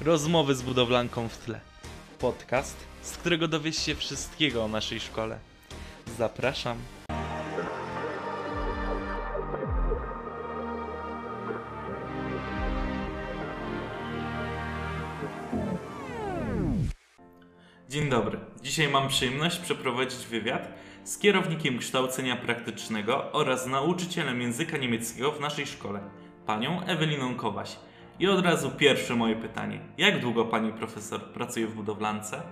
Rozmowy z budowlanką w tle. Podcast, z którego dowiesz się wszystkiego o naszej szkole. Zapraszam. Dzisiaj mam przyjemność przeprowadzić wywiad z kierownikiem kształcenia praktycznego oraz nauczycielem języka niemieckiego w naszej szkole, panią Eweliną Kowaś. I od razu pierwsze moje pytanie. Jak długo pani profesor pracuje w budowlance?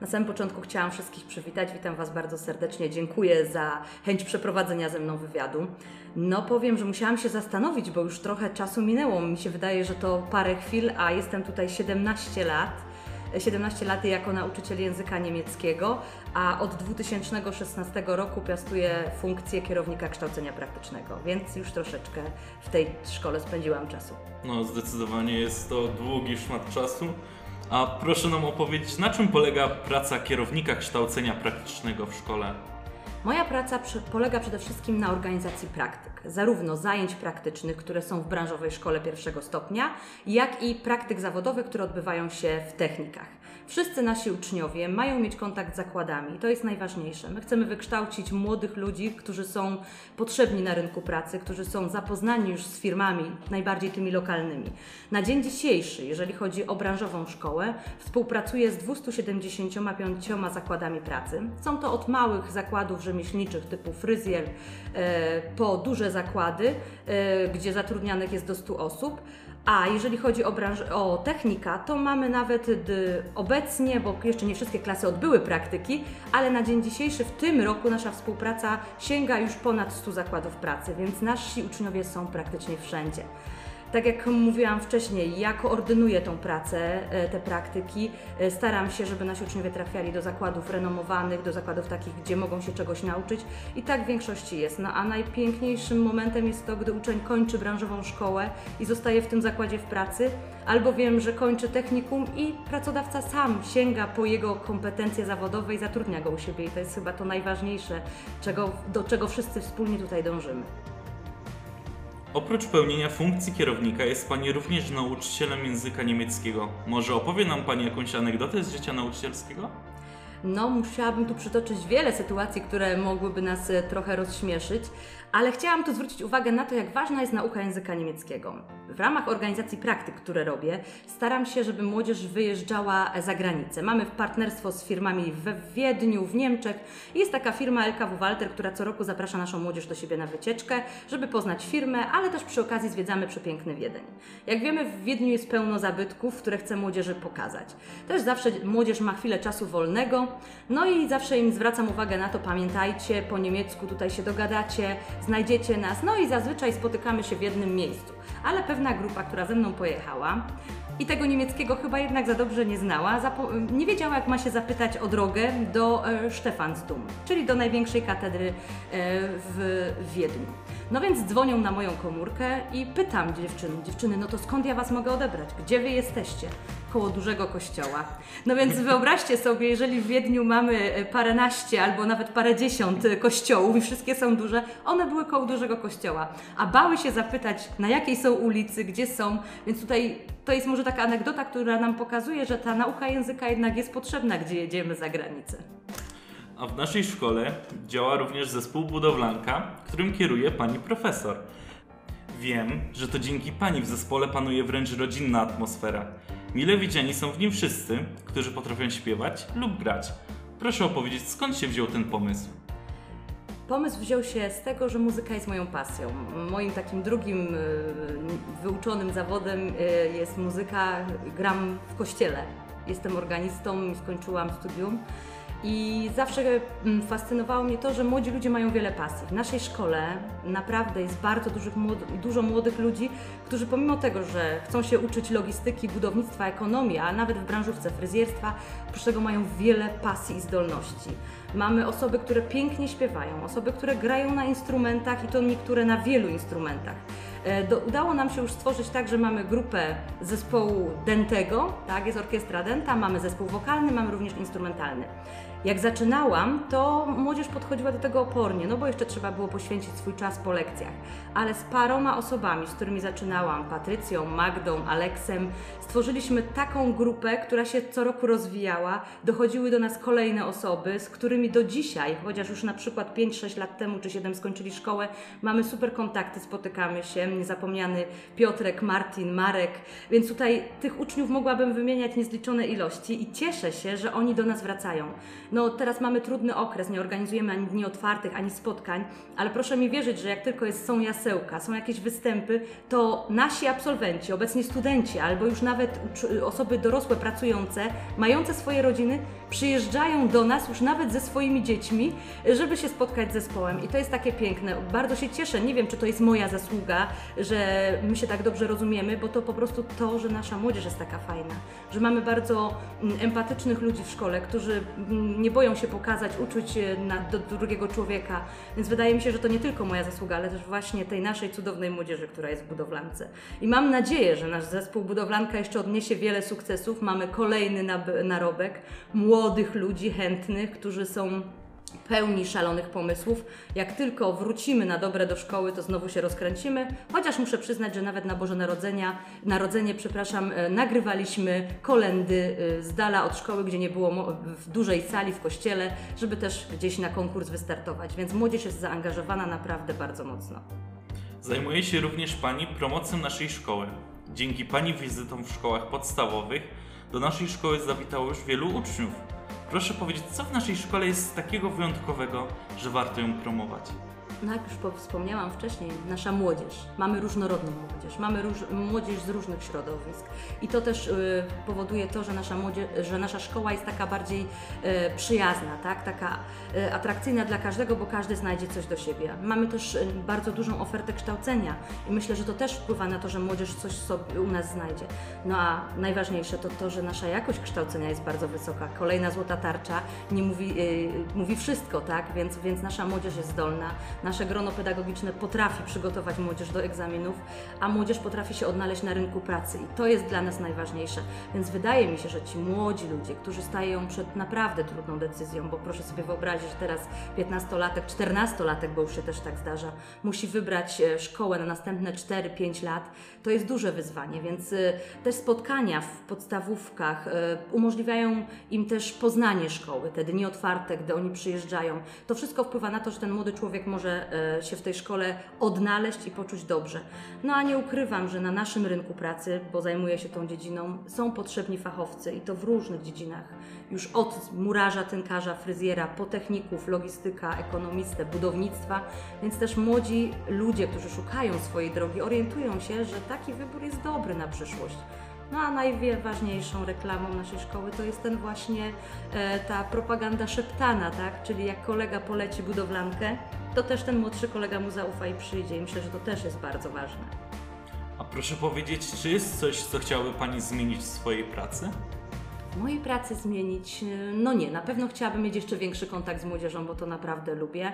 Na samym początku chciałam wszystkich przywitać. Witam Was bardzo serdecznie. Dziękuję za chęć przeprowadzenia ze mną wywiadu. No powiem, że musiałam się zastanowić, bo już trochę czasu minęło. Mi się wydaje, że to parę chwil, a jestem tutaj 17 lat. 17 lat jako nauczyciel języka niemieckiego, a od 2016 roku piastuję funkcję kierownika kształcenia praktycznego, więc już troszeczkę w tej szkole spędziłam czasu. No, zdecydowanie jest to długi szmat czasu. A proszę nam opowiedzieć, na czym polega praca kierownika kształcenia praktycznego w szkole? Moja praca polega przede wszystkim na organizacji praktyk, zarówno zajęć praktycznych, które są w branżowej szkole pierwszego stopnia, jak i praktyk zawodowych, które odbywają się w technikach. Wszyscy nasi uczniowie mają mieć kontakt z zakładami to jest najważniejsze. My chcemy wykształcić młodych ludzi, którzy są potrzebni na rynku pracy, którzy są zapoznani już z firmami, najbardziej tymi lokalnymi. Na dzień dzisiejszy, jeżeli chodzi o branżową szkołę, współpracuję z 275 zakładami pracy. Są to od małych zakładów rzemieślniczych typu fryzjer e, po duże zakłady, e, gdzie zatrudnianych jest do 100 osób. A jeżeli chodzi o, branż- o technika, to mamy nawet obecnie, bo jeszcze nie wszystkie klasy odbyły praktyki, ale na dzień dzisiejszy w tym roku nasza współpraca sięga już ponad 100 zakładów pracy, więc nasi uczniowie są praktycznie wszędzie. Tak jak mówiłam wcześniej, ja koordynuję tą pracę, e, te praktyki. E, Staram się, żeby nasi uczniowie trafiali do zakładów renomowanych, do zakładów takich, gdzie mogą się czegoś nauczyć. I tak w większości jest. No a najpiękniejszym momentem jest to, gdy uczeń kończy branżową szkołę i zostaje w tym zakładzie w pracy, albo wiem, że kończy technikum i pracodawca sam sięga po jego kompetencje zawodowe i zatrudnia go u siebie. I to jest chyba to najważniejsze, czego, do czego wszyscy wspólnie tutaj dążymy. Oprócz pełnienia funkcji kierownika jest Pani również nauczycielem języka niemieckiego. Może opowie nam Pani jakąś anegdotę z życia nauczycielskiego? No, musiałabym tu przytoczyć wiele sytuacji, które mogłyby nas e, trochę rozśmieszyć, ale chciałam tu zwrócić uwagę na to, jak ważna jest nauka języka niemieckiego. W ramach organizacji praktyk, które robię, staram się, żeby młodzież wyjeżdżała za granicę. Mamy partnerstwo z firmami we Wiedniu, w Niemczech. Jest taka firma LKW Walter, która co roku zaprasza naszą młodzież do siebie na wycieczkę, żeby poznać firmę, ale też przy okazji zwiedzamy przepiękny Wiedeń. Jak wiemy, w Wiedniu jest pełno zabytków, które chcę młodzieży pokazać. Też zawsze młodzież ma chwilę czasu wolnego, no i zawsze im zwracam uwagę na to, pamiętajcie, po niemiecku tutaj się dogadacie, znajdziecie nas, no i zazwyczaj spotykamy się w jednym miejscu. Ale pewna grupa, która ze mną pojechała i tego niemieckiego chyba jednak za dobrze nie znała, nie wiedziała jak ma się zapytać o drogę do e, Stefansdom, czyli do największej katedry e, w Wiedniu. No więc dzwonią na moją komórkę i pytam dziewczyny, dziewczyny, no to skąd ja Was mogę odebrać? Gdzie Wy jesteście? Koło dużego kościoła. No więc wyobraźcie sobie, jeżeli w Wiedniu mamy e, paręnaście albo nawet parędziesiąt e, kościołów i wszystkie są duże, one były koło dużego kościoła, a bały się zapytać, na jakiej są ulicy, gdzie są, więc tutaj to jest może taka anegdota, która nam pokazuje, że ta nauka języka jednak jest potrzebna, gdzie jedziemy za granicę. A w naszej szkole działa również zespół budowlanka, którym kieruje Pani profesor. Wiem, że to dzięki Pani w zespole panuje wręcz rodzinna atmosfera. Mile widziani są w nim wszyscy, którzy potrafią śpiewać lub grać. Proszę opowiedzieć, skąd się wziął ten pomysł? Pomysł wziął się z tego, że muzyka jest moją pasją. Moim takim drugim y, wyuczonym zawodem y, jest muzyka. Gram w kościele. Jestem organistą i skończyłam studium. I zawsze mm, fascynowało mnie to, że młodzi ludzie mają wiele pasji. W naszej szkole naprawdę jest bardzo dużo młodych ludzi, którzy pomimo tego, że chcą się uczyć logistyki, budownictwa, ekonomii, a nawet w branżówce fryzjerstwa, oprócz tego mają wiele pasji i zdolności. Mamy osoby, które pięknie śpiewają, osoby, które grają na instrumentach i to niektóre na wielu instrumentach. E, Do, udało nam się już stworzyć tak, że mamy grupę zespołu dentego, tak, jest orkiestra denta, mamy zespół wokalny, mamy również instrumentalny. Jak zaczynałam, to młodzież podchodziła do tego opornie, no bo jeszcze trzeba było poświęcić swój czas po lekcjach. Ale z paroma osobami, z którymi zaczynałam, Patrycją, Magdą, Aleksem, stworzyliśmy taką grupę, która się co roku rozwijała. Dochodziły do nas kolejne osoby, z którymi do dzisiaj, chociaż już na przykład 5-6 lat temu czy 7 skończyli szkołę, mamy super kontakty, spotykamy się. Niezapomniany Piotrek, Martin, Marek, więc tutaj tych uczniów mogłabym wymieniać niezliczone ilości i cieszę się, że oni do nas wracają. No teraz mamy trudny okres, nie organizujemy ani dni otwartych, ani spotkań, ale proszę mi wierzyć, że jak tylko jest, są jasełka, są jakieś występy, to nasi absolwenci, obecnie studenci, albo już nawet osoby dorosłe, pracujące, mające swoje rodziny, przyjeżdżają do nas już nawet ze swoimi dziećmi, żeby się spotkać z zespołem. I to jest takie piękne. Bardzo się cieszę. Nie wiem, czy to jest moja zasługa, że my się tak dobrze rozumiemy, bo to po prostu to, że nasza młodzież jest taka fajna, że mamy bardzo mm, empatycznych ludzi w szkole, którzy mm, nie boją się pokazać, uczuć się na, do drugiego człowieka. Więc wydaje mi się, że to nie tylko moja zasługa, ale też właśnie tej naszej cudownej młodzieży, która jest w budowlance. I mam nadzieję, że nasz zespół Budowlanka jeszcze odniesie wiele sukcesów. Mamy kolejny narobek młodych ludzi chętnych, którzy są pełni szalonych pomysłów. Jak tylko wrócimy na dobre do szkoły, to znowu się rozkręcimy. Chociaż muszę przyznać, że nawet na Boże Narodzenia, Narodzenie, przepraszam, e, nagrywaliśmy kolendy e, z dala od szkoły, gdzie nie było w dużej sali, w kościele, żeby też gdzieś na konkurs wystartować. Więc młodzież jest zaangażowana naprawdę bardzo mocno. Zajmuje się również Pani promocją naszej szkoły. Dzięki Pani wizytom w szkołach podstawowych do naszej szkoły zawitało już wielu uczniów. Proszę powiedzieć, co w naszej szkole jest takiego wyjątkowego, że warto ją promować? No jak już po- wspomniałam wcześniej, nasza młodzież. Mamy różnorodną młodzież, mamy róż, młodzież z różnych środowisk. I to też y, powoduje to, że nasza, młodzież, że nasza szkoła jest taka bardziej y, przyjazna, tak? taka y, atrakcyjna dla każdego, bo każdy znajdzie coś do siebie. Mamy też y, bardzo dużą ofertę kształcenia i myślę, że to też wpływa na to, że młodzież coś sobie u nas znajdzie. No a najważniejsze to to, że nasza jakość kształcenia jest bardzo wysoka. Kolejna złota tarcza nie mówi, y, mówi wszystko, tak? Więc, więc nasza młodzież jest zdolna. Nasze grono pedagogiczne potrafi przygotować młodzież do egzaminów, a młodzież potrafi się odnaleźć na rynku pracy i to jest dla nas najważniejsze. Więc wydaje mi się, że ci młodzi ludzie, którzy stają przed naprawdę trudną decyzją, bo proszę sobie wyobrazić, teraz 15-latek, 14-latek, bo już się też tak zdarza, musi wybrać e, szkołę na następne 4-5 lat, to jest duże wyzwanie, więc e, te spotkania w podstawówkach e, umożliwiają im też poznanie szkoły, te dni otwarte, gdy oni przyjeżdżają. To wszystko wpływa na to, że ten młody człowiek może się w tej szkole odnaleźć i poczuć dobrze. No a nie ukrywam, że na naszym rynku pracy, bo zajmuję się tą dziedziną, są potrzebni fachowcy i to w różnych dziedzinach. Już od murarza, tynkarza, fryzjera, po techników, logistyka, ekonomistę, budownictwa, więc też młodzi ludzie, którzy szukają swojej drogi, orientują się, że taki wybór jest dobry na przyszłość. No a najważniejszą reklamą naszej szkoły to jest ten właśnie e, ta propaganda szeptana, tak? Czyli jak kolega poleci budowlankę, to też ten młodszy kolega mu zaufa i przyjdzie. I myślę, że to też jest bardzo ważne. A proszę powiedzieć, czy jest coś, co chciałaby Pani zmienić w swojej pracy? W mojej pracy zmienić, e, no nie, na pewno chciałabym mieć jeszcze większy kontakt z młodzieżą, bo to naprawdę lubię.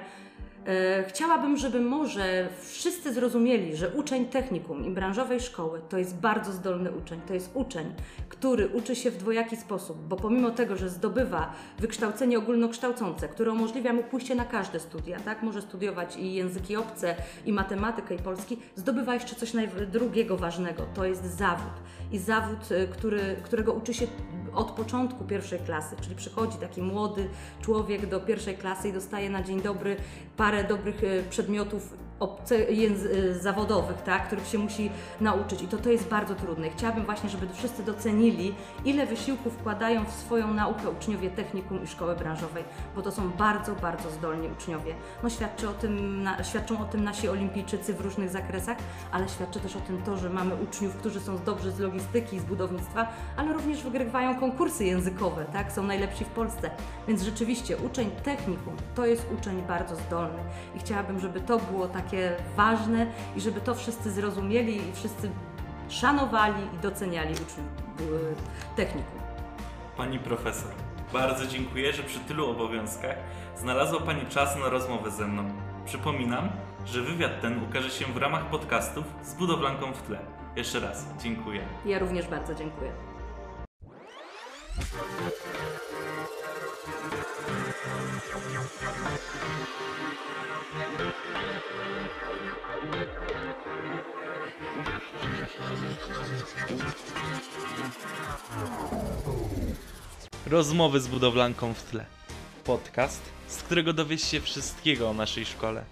E, Chciałabym, żeby może wszyscy zrozumieli, że uczeń technikum i branżowej szkoły to jest bardzo zdolny uczeń. To jest uczeń, który uczy się w dwojaki sposób, bo pomimo tego, że zdobywa wykształcenie ogólnokształcące, które umożliwia mu pójście na każde studia, tak? Może studiować i języki obce, i matematykę, i polski, zdobywa jeszcze coś drugiego ważnego. To jest zawód. I zawód, y, który, którego uczy się od początku pierwszej klasy, czyli przychodzi taki młody człowiek do pierwszej klasy i dostaje na dzień dobry parę dobrych e, przedmiotów obce, e, zawodowych, tak, których się musi nauczyć i to, to jest bardzo trudne. Chciałabym właśnie, żeby wszyscy docenili, ile wysiłku wkładają w swoją naukę uczniowie technikum i szkoły branżowej, bo to są bardzo, bardzo zdolni uczniowie. No świadczy o tym, na, świadczą o tym nasi olimpijczycy w różnych zakresach, ale świadczy też o tym to, że mamy uczniów, którzy są dobrzy z logistyki, z budownictwa, ale również wygrywają konkursy językowe, tak, są najlepsi w Polsce. Więc rzeczywiście uczeń technikum to jest uczeń bardzo zdolny i chciałabym, żeby to było takie ważne i żeby to wszyscy zrozumieli i wszyscy szanowali i doceniali uczniów y, technikum. Pani profesor, bardzo dziękuję, że przy tylu obowiązkach znalazła Pani czas na rozmowę ze mną. Przypominam, że wywiad ten ukaże się w ramach podcastów z budowlanką w tle. Jeszcze raz dziękuję. Ja również bardzo dziękuję. Rozmowy z budowlanką w tle. Podcast, z którego dowiesz się wszystkiego o naszej szkole.